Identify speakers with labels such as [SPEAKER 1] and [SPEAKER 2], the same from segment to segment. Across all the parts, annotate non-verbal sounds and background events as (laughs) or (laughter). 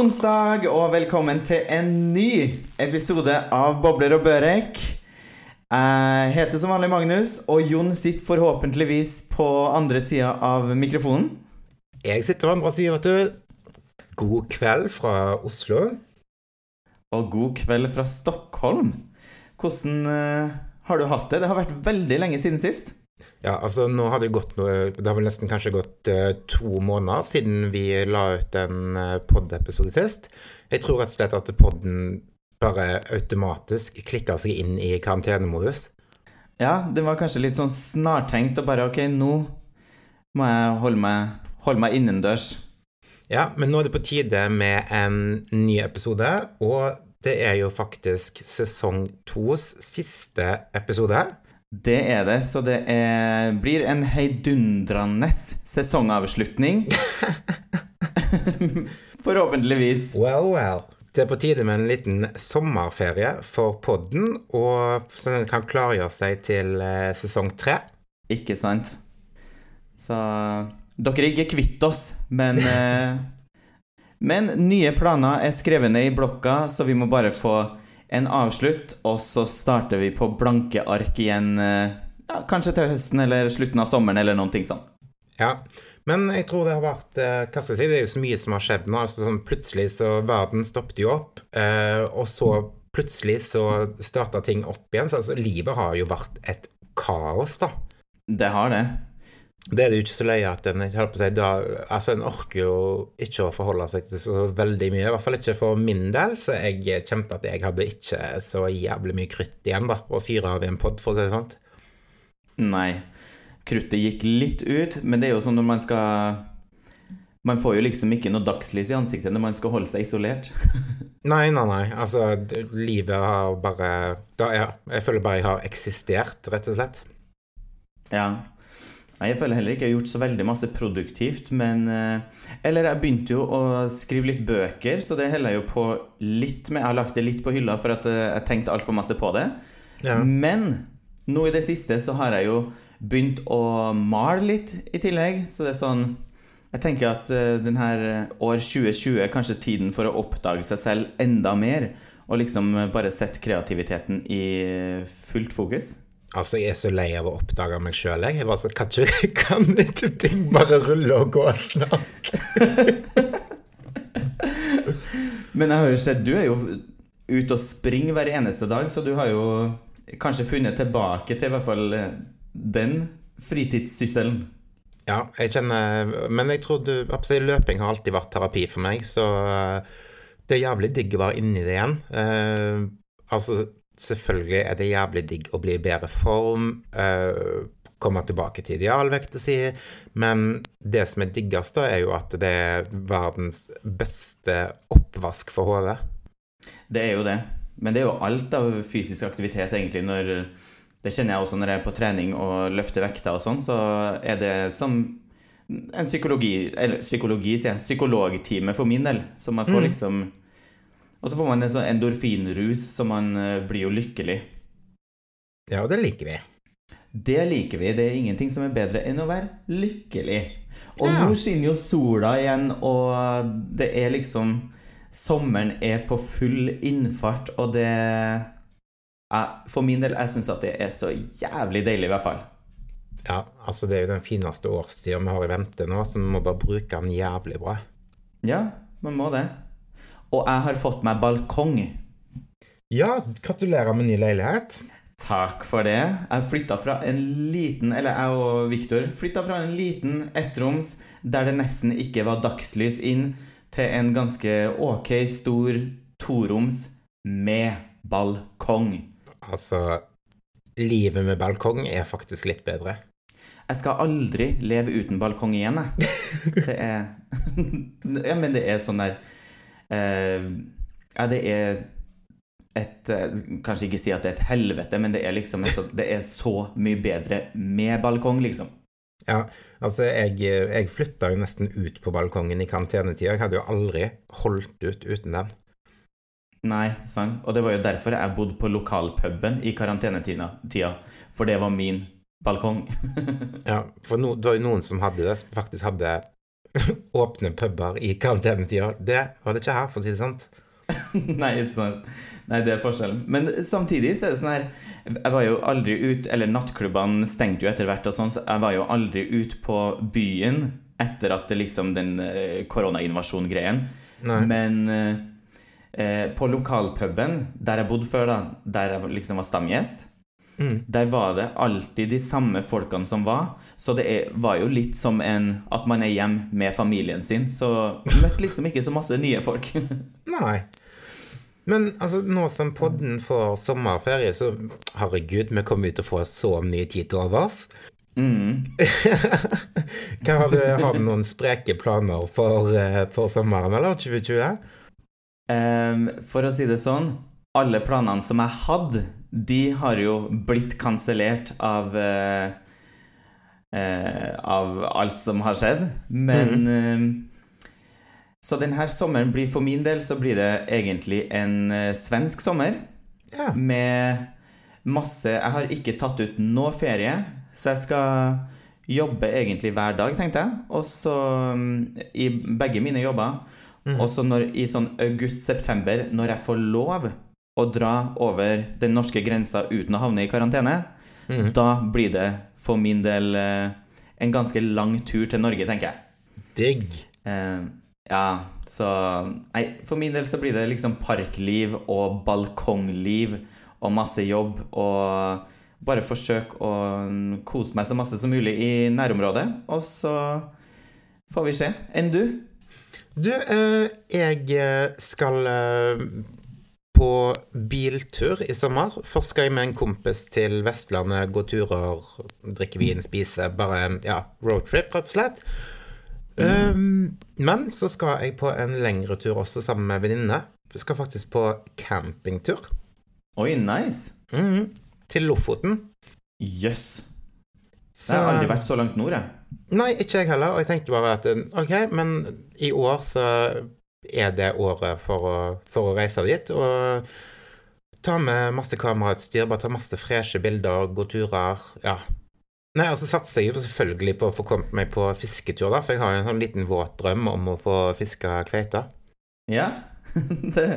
[SPEAKER 1] Onsdag og velkommen til en ny episode av Bobler og Børek. Jeg heter som vanlig Magnus, og Jon sitter forhåpentligvis på andre sida av mikrofonen.
[SPEAKER 2] Jeg sitter på andre sida, vet du. God kveld fra Oslo.
[SPEAKER 1] Og god kveld fra Stockholm. Hvordan eh, har du hatt det? Det har vært veldig lenge siden sist.
[SPEAKER 2] Ja, altså nå har det gått noe Det har vel nesten kanskje gått uh, to måneder siden vi la ut en uh, pod-episode sist. Jeg tror rett og slett at podden bare automatisk klikka seg inn i karantenemodus.
[SPEAKER 1] Ja, det var kanskje litt sånn snartenkt og bare OK, nå må jeg holde meg, holde meg innendørs.
[SPEAKER 2] Ja, men nå er det på tide med en ny episode, og det er jo faktisk sesong tos siste episode.
[SPEAKER 1] Det er det, så det er, blir en heidundrende sesongavslutning. (laughs) Forhåpentligvis.
[SPEAKER 2] Well, well. Det er på tide med en liten sommerferie for podden, og så den kan klargjøre seg til eh, sesong tre.
[SPEAKER 1] Ikke sant? Så dere er ikke kvitt oss, men (laughs) eh, Men nye planer er skrevet ned i blokka, så vi må bare få en avslutt, og så starter vi på blanke ark igjen eh, ja, kanskje til høsten eller slutten av sommeren eller noen ting sånn.
[SPEAKER 2] Ja, men jeg tror det har vært eh, hva skal jeg si, Det er jo så mye som har skjedd nå. altså sånn Plutselig så Verden stoppet jo opp, eh, og så plutselig så starta ting opp igjen. Så altså, livet har jo vært et kaos, da.
[SPEAKER 1] Det har det.
[SPEAKER 2] Det er det jo ikke så løye at en si, da, altså en orker jo ikke å forholde seg til så veldig mye. I hvert fall ikke for min del, så jeg kjente at jeg hadde ikke så jævlig mye krutt igjen da, å fyre av i en pod, for å si det sånn.
[SPEAKER 1] Nei. Kruttet gikk litt ut, men det er jo sånn når man skal Man får jo liksom ikke noe dagslys i ansiktet når man skal holde seg isolert. (laughs)
[SPEAKER 2] nei, nei, nei. Altså, livet har bare da, ja, Jeg føler bare jeg har eksistert, rett og slett.
[SPEAKER 1] Ja. Nei, jeg føler heller ikke jeg har gjort så veldig masse produktivt, men eh, Eller jeg begynte jo å skrive litt bøker, så det holder jeg jo på litt med. Jeg har lagt det litt på hylla for at eh, jeg tenkte altfor masse på det. Ja. Men nå i det siste så har jeg jo begynt å male litt i tillegg, så det er sånn Jeg tenker at denne år 2020 er kanskje tiden for å oppdage seg selv enda mer, og liksom bare sette kreativiteten i fullt fokus.
[SPEAKER 2] Altså, jeg er så lei av å oppdage meg sjøl, jeg. bare så, kan, ikke, (laughs) kan ikke ting bare rulle og gå snart? (laughs)
[SPEAKER 1] Men jeg har jo sett Du er jo ute og springer hver eneste dag, så du har jo kanskje funnet tilbake til i hvert fall eh, den fritidssysselen.
[SPEAKER 2] Ja, jeg kjenner Men jeg tror du, løping har alltid vært terapi for meg, så eh, det er jævlig digg å være inni det igjen. Uh, altså Selvfølgelig er det jævlig digg å bli i bedre form, uh, komme tilbake til idealvekta si, men det som er diggest, da, er jo at det er verdens beste oppvask for hodet.
[SPEAKER 1] Det er jo det. Men det er jo alt av fysisk aktivitet, egentlig, når Det kjenner jeg også når jeg er på trening og løfter vekter og sånn, så er det som en psykologi Eller psykologi, sier jeg. Psykologtime for min del. Så man får mm. liksom og så får man en sånn endorfinrus, så man uh, blir jo lykkelig.
[SPEAKER 2] Ja, og det liker vi.
[SPEAKER 1] Det liker vi. Det er ingenting som er bedre enn å være lykkelig. Og ja. nå skinner jo sola igjen, og det er liksom Sommeren er på full innfart, og det For min del, jeg syns at det er så jævlig deilig, i hvert fall.
[SPEAKER 2] Ja, altså det er jo den fineste årstida vi har i vente nå, så vi må bare bruke den jævlig bra.
[SPEAKER 1] Ja, man må det. Og jeg har fått meg balkong.
[SPEAKER 2] Ja, gratulerer med ny leilighet.
[SPEAKER 1] Takk for det. Jeg flytta fra en liten Eller jeg og Viktor flytta fra en liten ettroms der det nesten ikke var dagslys inn, til en ganske ok stor toroms med balkong.
[SPEAKER 2] Altså Livet med balkong er faktisk litt bedre.
[SPEAKER 1] Jeg skal aldri leve uten balkong igjen, jeg. (laughs) Det er (laughs) Ja, men det er sånn der ja, det er et eh, Kanskje ikke si at det er et helvete, men det er liksom Det er så mye bedre med balkong, liksom.
[SPEAKER 2] Ja, altså jeg, jeg flytta jo nesten ut på balkongen i karantenetida. Jeg hadde jo aldri holdt ut uten den.
[SPEAKER 1] Nei, sant. Og det var jo derfor jeg bodde på lokalpuben i karantenetida. For det var min balkong. (laughs)
[SPEAKER 2] ja, for no, det var jo noen som hadde det, som faktisk hadde (laughs) åpne puber i karantenetida. Det var det ikke her, for å si det sant. (laughs)
[SPEAKER 1] Nei, sånn. Nei, det er forskjellen. Men samtidig så er det sånn her Jeg var jo aldri ut Eller nattklubbene stengte jo etter hvert, og sånn, så jeg var jo aldri ut på byen etter at det liksom den eh, koronainvasjon-greien. Men eh, eh, på lokalpuben der jeg bodde før, da, der jeg liksom var stamgjest,
[SPEAKER 2] Mm.
[SPEAKER 1] der var det alltid de samme folkene som var. Så det er, var jo litt som en, at man er hjemme med familien sin. Så møtte liksom ikke så masse nye folk. (laughs)
[SPEAKER 2] Nei. Men altså, nå som podden får sommerferie, så herregud, vi kommer ut og får få så mye tid til overs.
[SPEAKER 1] Mm. (laughs)
[SPEAKER 2] Har, du, har du noen spreke planer for, eh, for sommeren, eller 2020?
[SPEAKER 1] Um, for å si det sånn, alle planene som jeg hadde, de har jo blitt kansellert av eh, eh, Av alt som har skjedd. Men eh, Så denne sommeren blir for min del så blir det egentlig en eh, svensk sommer
[SPEAKER 2] Ja.
[SPEAKER 1] med masse Jeg har ikke tatt ut noe ferie, så jeg skal jobbe egentlig hver dag, tenkte jeg. Og så mm, i begge mine jobber. Og så i sånn august-september, når jeg får lov å dra over den norske grensa uten å havne i karantene,
[SPEAKER 2] mm.
[SPEAKER 1] da blir det for min del eh, en ganske lang tur til Norge, tenker jeg.
[SPEAKER 2] Digg.
[SPEAKER 1] Eh, ja, så Nei, for min del så blir det liksom parkliv og balkongliv og masse jobb og bare forsøk å mm, kose meg så masse som mulig i nærområdet. Og så får vi se. Enn du?
[SPEAKER 2] Du, eh, jeg skal eh, på biltur i sommer. Først skal jeg med en kompis til Vestlandet, gå turer, drikke vin, spise. Bare ja, roadtrip, rett og slett. Um, men så skal jeg på en lengre tur også sammen med venninne. Vi skal faktisk på campingtur.
[SPEAKER 1] Oi, nice.
[SPEAKER 2] Mm, Til Lofoten.
[SPEAKER 1] Jøss.
[SPEAKER 2] Så-
[SPEAKER 1] Jeg har aldri vært så langt nord, jeg.
[SPEAKER 2] Nei, ikke jeg heller. Og jeg tenkte bare at OK, men i år så er det året for å, for å reise dit. Og ta med masse kamerautstyr, bare ta masse freshe bilder, gå turer. Ja. Nei, og så satser jeg jo selvfølgelig på å få kommet meg på fisketur, da. For jeg har en sånn liten våt drøm om å få fiske kveite.
[SPEAKER 1] Ja. (laughs) det,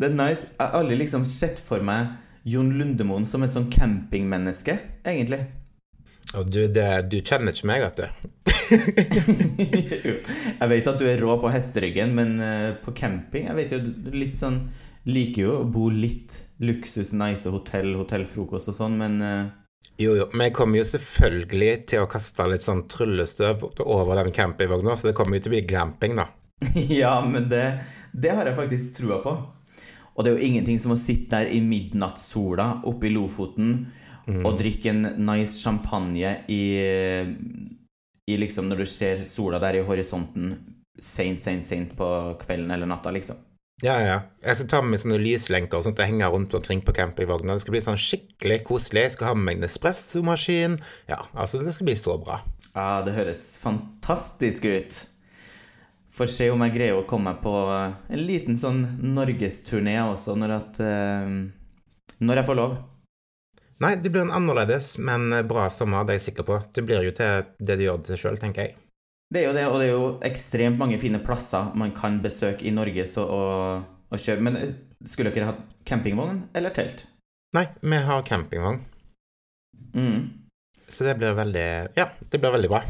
[SPEAKER 1] det er nice. Jeg har aldri liksom sett for meg Jon Lundemoen som et sånn campingmenneske, egentlig.
[SPEAKER 2] Og du, det, du kjenner ikke meg, vet du. (laughs)
[SPEAKER 1] jeg vet at du er rå på hesteryggen, men eh, på camping Jeg vet jo litt sånn Liker jo å bo litt luksus, nice hotell, hotellfrokost og sånn, men eh,
[SPEAKER 2] Jo, jo, men jeg kommer jo selvfølgelig til å kaste litt sånn tryllestøv over den campingvogna, så det kommer jo til å bli glamping, da. (laughs)
[SPEAKER 1] Ja, men det, det har jeg faktisk trua på. Og det er jo ingenting som å sitte der i midnattssola oppe i Lofoten og drikke en nice champagne i, i liksom Når du ser sola der i horisonten seint, seint, seint på kvelden eller natta, liksom.
[SPEAKER 2] Ja, ja. Jeg skal ta med meg sånne lyslenker og sånt jeg henger rundt omkring på campingvogna. Det skal bli sånn skikkelig koselig. Jeg skal ha med meg en espressomaskin. Ja, altså, det skal bli så bra.
[SPEAKER 1] Ja, det høres fantastisk ut. Får se om jeg greier å komme på en liten sånn norgesturné også, når at eh, Når jeg får lov.
[SPEAKER 2] Nei, det blir en annerledes, men bra sommer, det er jeg sikker på. Det blir jo til det du gjør det sjøl, tenker jeg.
[SPEAKER 1] Det er jo det, og det er jo ekstremt mange fine plasser man kan besøke i Norge så, og, og kjøpe. Men eh, skulle dere hatt campingvogn eller telt?
[SPEAKER 2] Nei, vi har campingvogn,
[SPEAKER 1] Mm.
[SPEAKER 2] så det blir veldig Ja, det blir veldig bra.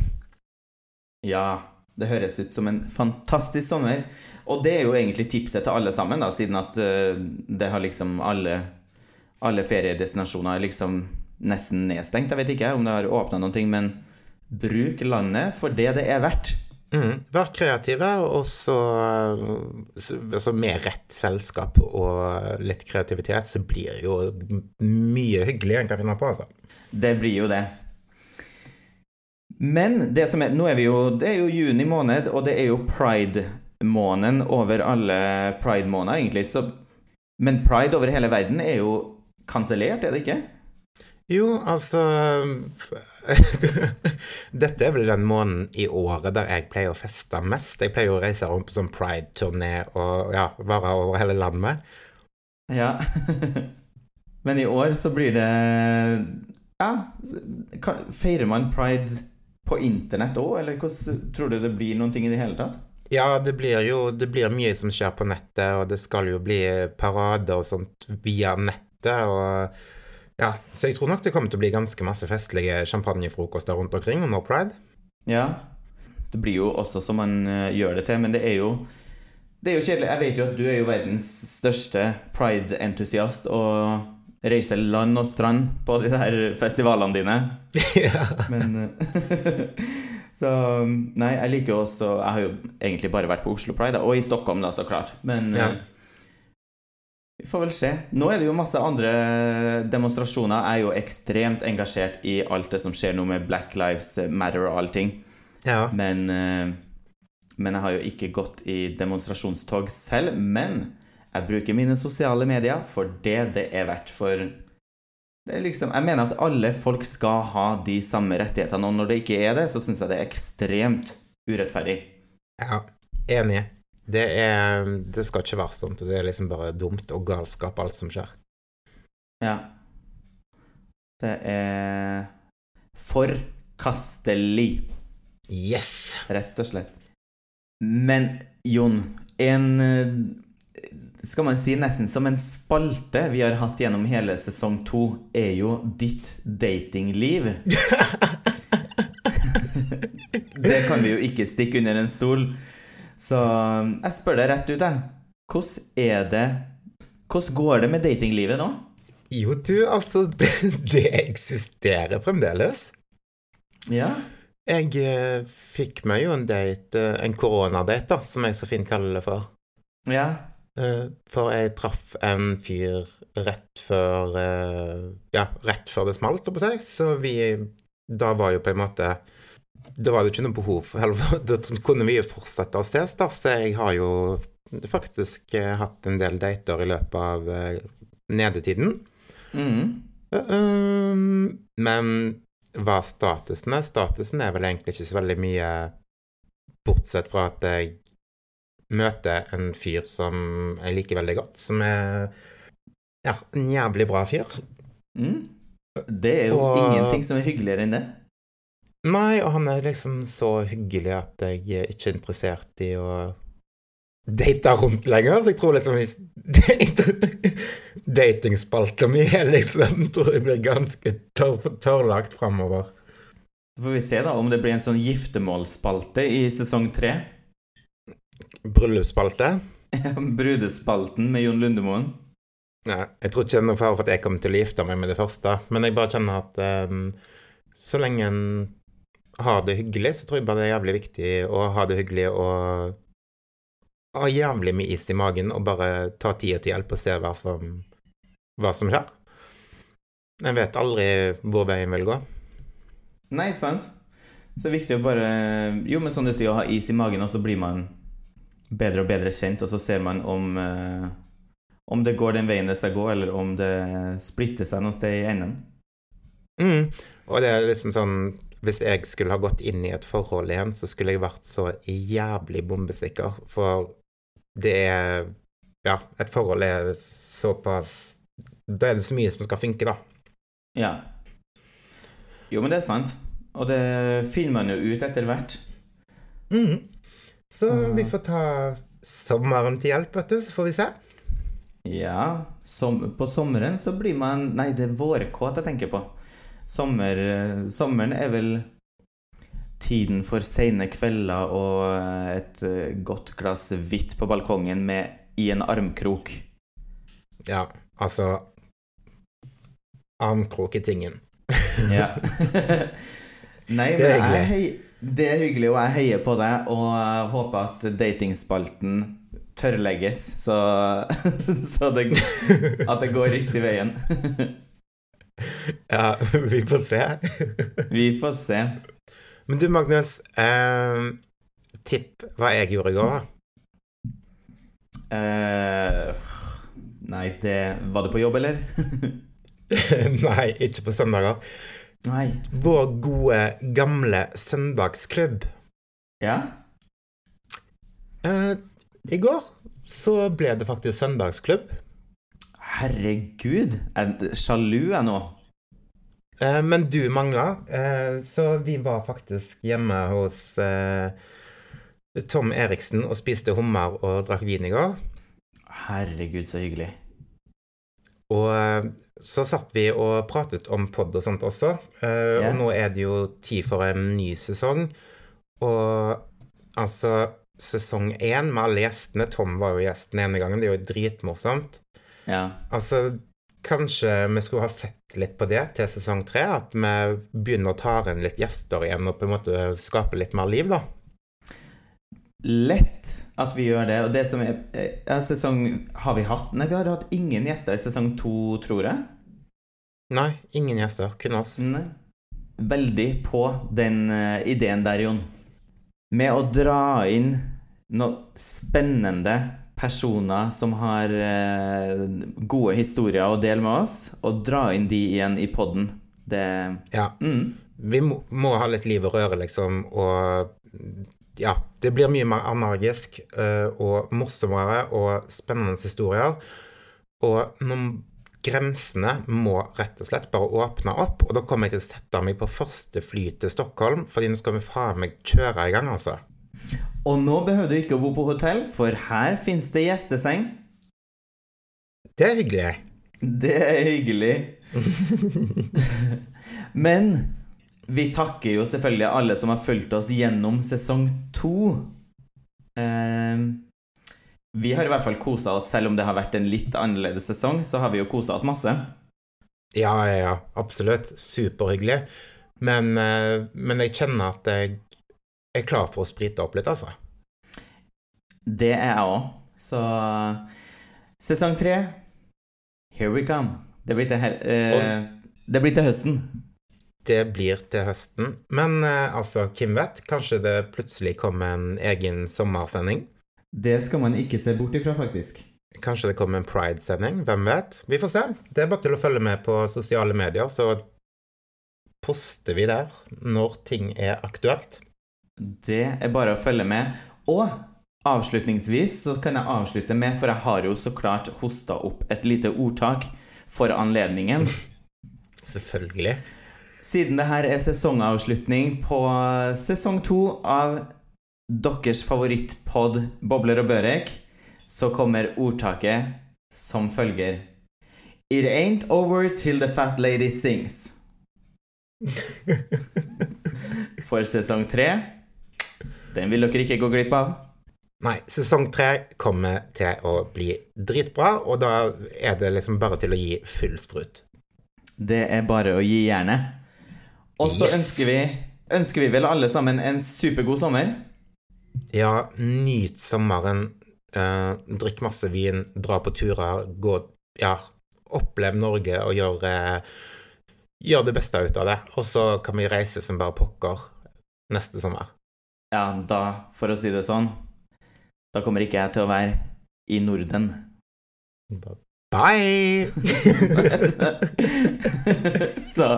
[SPEAKER 1] Ja, det høres ut som en fantastisk sommer. Og det er jo egentlig tipset til alle sammen, da, siden at eh, det har liksom alle, alle feriedestinasjoner er liksom nesten nedstengt. Jeg vet ikke om det har åpna noen ting, men bruk landet for det det er verdt.
[SPEAKER 2] Mm. Vær kreative, og så så- altså Med rett selskap og litt kreativitet, så blir det jo mye hyggelig enn kan finne på, altså.
[SPEAKER 1] Det blir jo det. Men det som er, nå er vi jo, det er jo juni måned, og det er jo pride-måneden over alle pride-måneder, egentlig. Så, men pride over hele verden er jo kansellert, er det ikke?
[SPEAKER 2] Jo, altså (laughs) Dette er vel den måneden i året der jeg pleier å feste mest. Jeg pleier å reise rundt på sånn pride-turné og ja, være over hele landet.
[SPEAKER 1] Ja. (laughs) Men i år så blir det Ja, feirer man pride på internett òg, eller hvordan tror du det blir noen ting i det hele tatt?
[SPEAKER 2] Ja, det blir jo det blir mye som skjer på nettet, og det skal jo bli parader og sånt via nettet. Og ja, Så jeg tror nok det kommer til å bli ganske masse festlige champagnefrokoster rundt omkring under pride.
[SPEAKER 1] Ja. Det blir jo også som man uh, gjør det til, men det er jo det er jo kjedelig. Jeg vet jo at du er jo verdens største pride-entusiast og reiser land og strand på de der festivalene dine. (laughs)
[SPEAKER 2] ja.
[SPEAKER 1] Men uh, (laughs) Så Nei, jeg liker jo også Jeg har jo egentlig bare vært på Oslo Pride, og i Stockholm, da, så klart. Men
[SPEAKER 2] Ja.
[SPEAKER 1] Vi får vel se. Nå er det jo masse andre demonstrasjoner. Jeg er jo ekstremt engasjert i alt det som skjer nå med Black Lives Matter og allting.
[SPEAKER 2] ja.
[SPEAKER 1] Men, eh, men jeg har jo ikke gått i demonstrasjonstog selv. Men jeg bruker mine sosiale medier for det det er verdt. For det er liksom, jeg mener at alle folk skal ha de samme rettighetene, og når det ikke er det, så syns jeg det er ekstremt urettferdig.
[SPEAKER 2] ja. Enig. Det er Det skal ikke være sånt. Det er liksom bare dumt og galskap, alt som skjer.
[SPEAKER 1] Ja. Det er forkastelig,
[SPEAKER 2] Yes!
[SPEAKER 1] rett og slett. Men Jon, en Skal man si nesten som en spalte vi har hatt gjennom hele sesong to, er jo ditt datingliv. (laughs) Det kan vi jo ikke stikke under en stol. Så jeg spør deg rett ut, jeg. Hvordan er det Hvordan går det med datinglivet nå?
[SPEAKER 2] Jo, du, altså (laughs) Det, det eksisterer fremdeles.
[SPEAKER 1] Ja.
[SPEAKER 2] Jeg eh, fikk meg jo en date, eh, en koronadate, da, som jeg så fint kaller det for.
[SPEAKER 1] Ja.
[SPEAKER 2] Eh, for jeg traff en fyr rett før eh, Ja, rett før det smalt, holdt på å si. Så vi Da var jo på en måte Da var det ikke noe behov eller, Da kunne vi jo fortsette å ses, da. Så jeg har jo faktisk eh, hatt en del dater i løpet av eh, nedetiden.
[SPEAKER 1] Mm.
[SPEAKER 2] Um, men hva statusen er? Statusen er vel egentlig ikke så veldig mye Bortsett fra at jeg møter en fyr som jeg liker veldig godt, som er ja, en jævlig bra fyr.
[SPEAKER 1] Mm. Det er jo
[SPEAKER 2] Og-
[SPEAKER 1] ingenting som er hyggeligere enn det.
[SPEAKER 2] Nei, og han er liksom så hyggelig at jeg er ikke er interessert i å date rundt lenger, så jeg tror liksom (laughs) Datingspalta mi er liksom (laughs) tror jeg blir ganske tørr, tørrlagt framover.
[SPEAKER 1] Så får vi se da om det blir en sånn giftermålsspalte i sesong tre.
[SPEAKER 2] Bryllupsspalte? (laughs)
[SPEAKER 1] Brudespalten med Jon Lundemoen.
[SPEAKER 2] Nei, jeg tror ikke det er noe fare for at jeg kommer til å gifte meg med det første, men jeg bare kjenner at um, så lenge en har det hyggelig, så tror jeg bare det er jævlig viktig å ha det hyggelig og ha jævlig med is i magen og bare ta tida til hjelp og se hva som, hva som skjer. Jeg vet aldri hvor veien vil gå.
[SPEAKER 1] Nei, sant? Så det er viktig å bare Jo, men som du sier, å ha is i magen, og så blir man bedre og bedre kjent, og så ser man om eh, om det går den veien det skal gå, eller om det splitter seg noe sted i enden.
[SPEAKER 2] Mm. Og det er liksom sånn Hvis jeg skulle ha gått inn i et forhold igjen, så skulle jeg vært så jævlig bombesikker, for det er Ja, et forhold er såpass Da er det så mye som skal funke, da.
[SPEAKER 1] Ja. Jo, men det er sant. Og det finner man jo ut etter hvert.
[SPEAKER 2] Mm. Så vi får ta sommeren til hjelp, vet du, så får vi se.
[SPEAKER 1] Ja, som, på sommeren så blir man Nei, det er vårkåt jeg tenker på. Sommer, sommeren er vel tiden for sene kvelder og et eh, godt glass hvitt på balkongen med i en armkrok.
[SPEAKER 2] Ja, altså Armkrok i tingen. (laughs)
[SPEAKER 1] Ja. (laughs) Nei,
[SPEAKER 2] Det er
[SPEAKER 1] men jeg det er hyggelig, og jeg heier på deg, og håper at datingspalten tørrlegges, så, (laughs) så det, at det går riktig veien. (laughs)
[SPEAKER 2] Ja, (laughs) vi får se. (laughs)
[SPEAKER 1] Vi får se.
[SPEAKER 2] Men du, Magnus. Eh, tipp hva jeg gjorde i går, da.
[SPEAKER 1] Eh, nei, det Var det på jobb, eller?
[SPEAKER 2] Nei, ikke på søndager.
[SPEAKER 1] nei.
[SPEAKER 2] Vår gode, gamle søndagsklubb.
[SPEAKER 1] Ja?
[SPEAKER 2] Eh, I går så ble det faktisk søndagsklubb.
[SPEAKER 1] Herregud, er jeg sjalu jeg nå?
[SPEAKER 2] Eh, men du mangla, eh, så vi var faktisk hjemme hos eh, Tom Eriksen og spiste hummer og drakk vin i går.
[SPEAKER 1] Herregud, så hyggelig.
[SPEAKER 2] Og eh, så satt vi og pratet om pod og sånt også. Eh,
[SPEAKER 1] Ja.
[SPEAKER 2] Og nå er det jo tid for en ny sesong. Og altså Sesong én med alle gjestene Tom var jo gjest den ene gangen. Det er jo dritmorsomt.
[SPEAKER 1] Ja.
[SPEAKER 2] Altså, kanskje vi skulle ha sett litt på det til sesong tre? At vi begynner å ta inn litt gjester igjen og på en måte skape litt mer liv, da?
[SPEAKER 1] Lett at vi gjør det. Og det som er eh, ja, Sesong Har vi hatt Nei, vi har hatt ingen gjester i sesong to, tror jeg.
[SPEAKER 2] Nei, ingen gjester. Kun oss.
[SPEAKER 1] Nei. Veldig på den uh, ideen der, Jon. Med å dra inn noe spennende personer som har eh, gode historier å dele med oss, og dra inn de igjen i poden. Det
[SPEAKER 2] Ja.
[SPEAKER 1] mm.
[SPEAKER 2] Vi må, må ha litt liv og røre, liksom, og ja, det blir mye mer energisk eh, og morsommere og spennende historier. Og noen grensene må rett og slett bare åpne opp, og da kommer jeg til å sette meg på første fly til Stockholm, fordi nå skal vi faen meg kjøre i gang, altså.
[SPEAKER 1] Og nå behøver du ikke å bo på hotell, for her fins det gjesteseng.
[SPEAKER 2] Det er hyggelig.
[SPEAKER 1] Det er hyggelig. (laughs) Men vi takker jo selvfølgelig alle som har fulgt oss gjennom sesong to. Eh, vi har i hvert fall kosa oss, selv om det har vært en litt annerledes sesong, så har vi jo kosa oss masse.
[SPEAKER 2] Ja, ja, ja, absolutt. Superhyggelig. Men, eh, men jeg kjenner at jeg er klar for å sprite opp litt, altså.
[SPEAKER 1] Det er jeg òg. Så sesong tre Here we come. Det blir til, eh, det blir til høsten.
[SPEAKER 2] Det blir til høsten. Men eh, altså, hvem vet? Kanskje det plutselig kommer en egen sommersending?
[SPEAKER 1] Det skal man ikke se bort ifra, faktisk.
[SPEAKER 2] Kanskje det kommer en Pride-sending? Hvem vet? Vi får se. Det er bare til å følge med på sosiale medier, så poster vi der når ting er aktuelt.
[SPEAKER 1] Det er bare å følge med. Og avslutningsvis så kan jeg avslutte med, for jeg har jo så klart hosta opp et lite ordtak for anledningen. (laughs)
[SPEAKER 2] Selvfølgelig.
[SPEAKER 1] Siden det her er sesongavslutning på sesong to av deres favorittpod Bobler og Børek, så kommer ordtaket som følger It ain't over till the fat lady sings. (laughs) For sesong tre, den vil dere ikke gå glipp av.
[SPEAKER 2] Nei, sesong tre kommer til å bli dritbra, og da er det liksom bare til å gi full sprut.
[SPEAKER 1] Det er bare å gi jernet. Og så
[SPEAKER 2] Yes.
[SPEAKER 1] ønsker vi Ønsker vi vel alle sammen en supergod sommer?
[SPEAKER 2] Ja, nyt sommeren. Eh, drikk masse vin, dra på turer, gå Ja, opplev Norge og gjør, eh, gjør det beste ut av det. Og så kan vi reise som bare pokker neste sommer.
[SPEAKER 1] Ja, da, for å si det sånn Da kommer ikke jeg til å være i Norden.
[SPEAKER 2] Bye! (laughs)
[SPEAKER 1] Så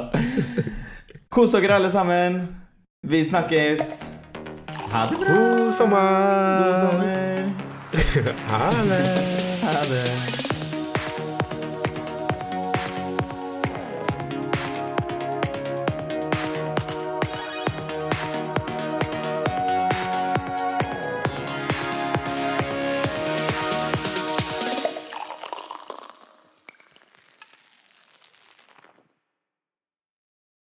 [SPEAKER 1] kos dere alle sammen. Vi snakkes. Ha det bra.
[SPEAKER 2] God sommer!
[SPEAKER 1] God sommer. (laughs)
[SPEAKER 2] Ha det!
[SPEAKER 1] Ha det.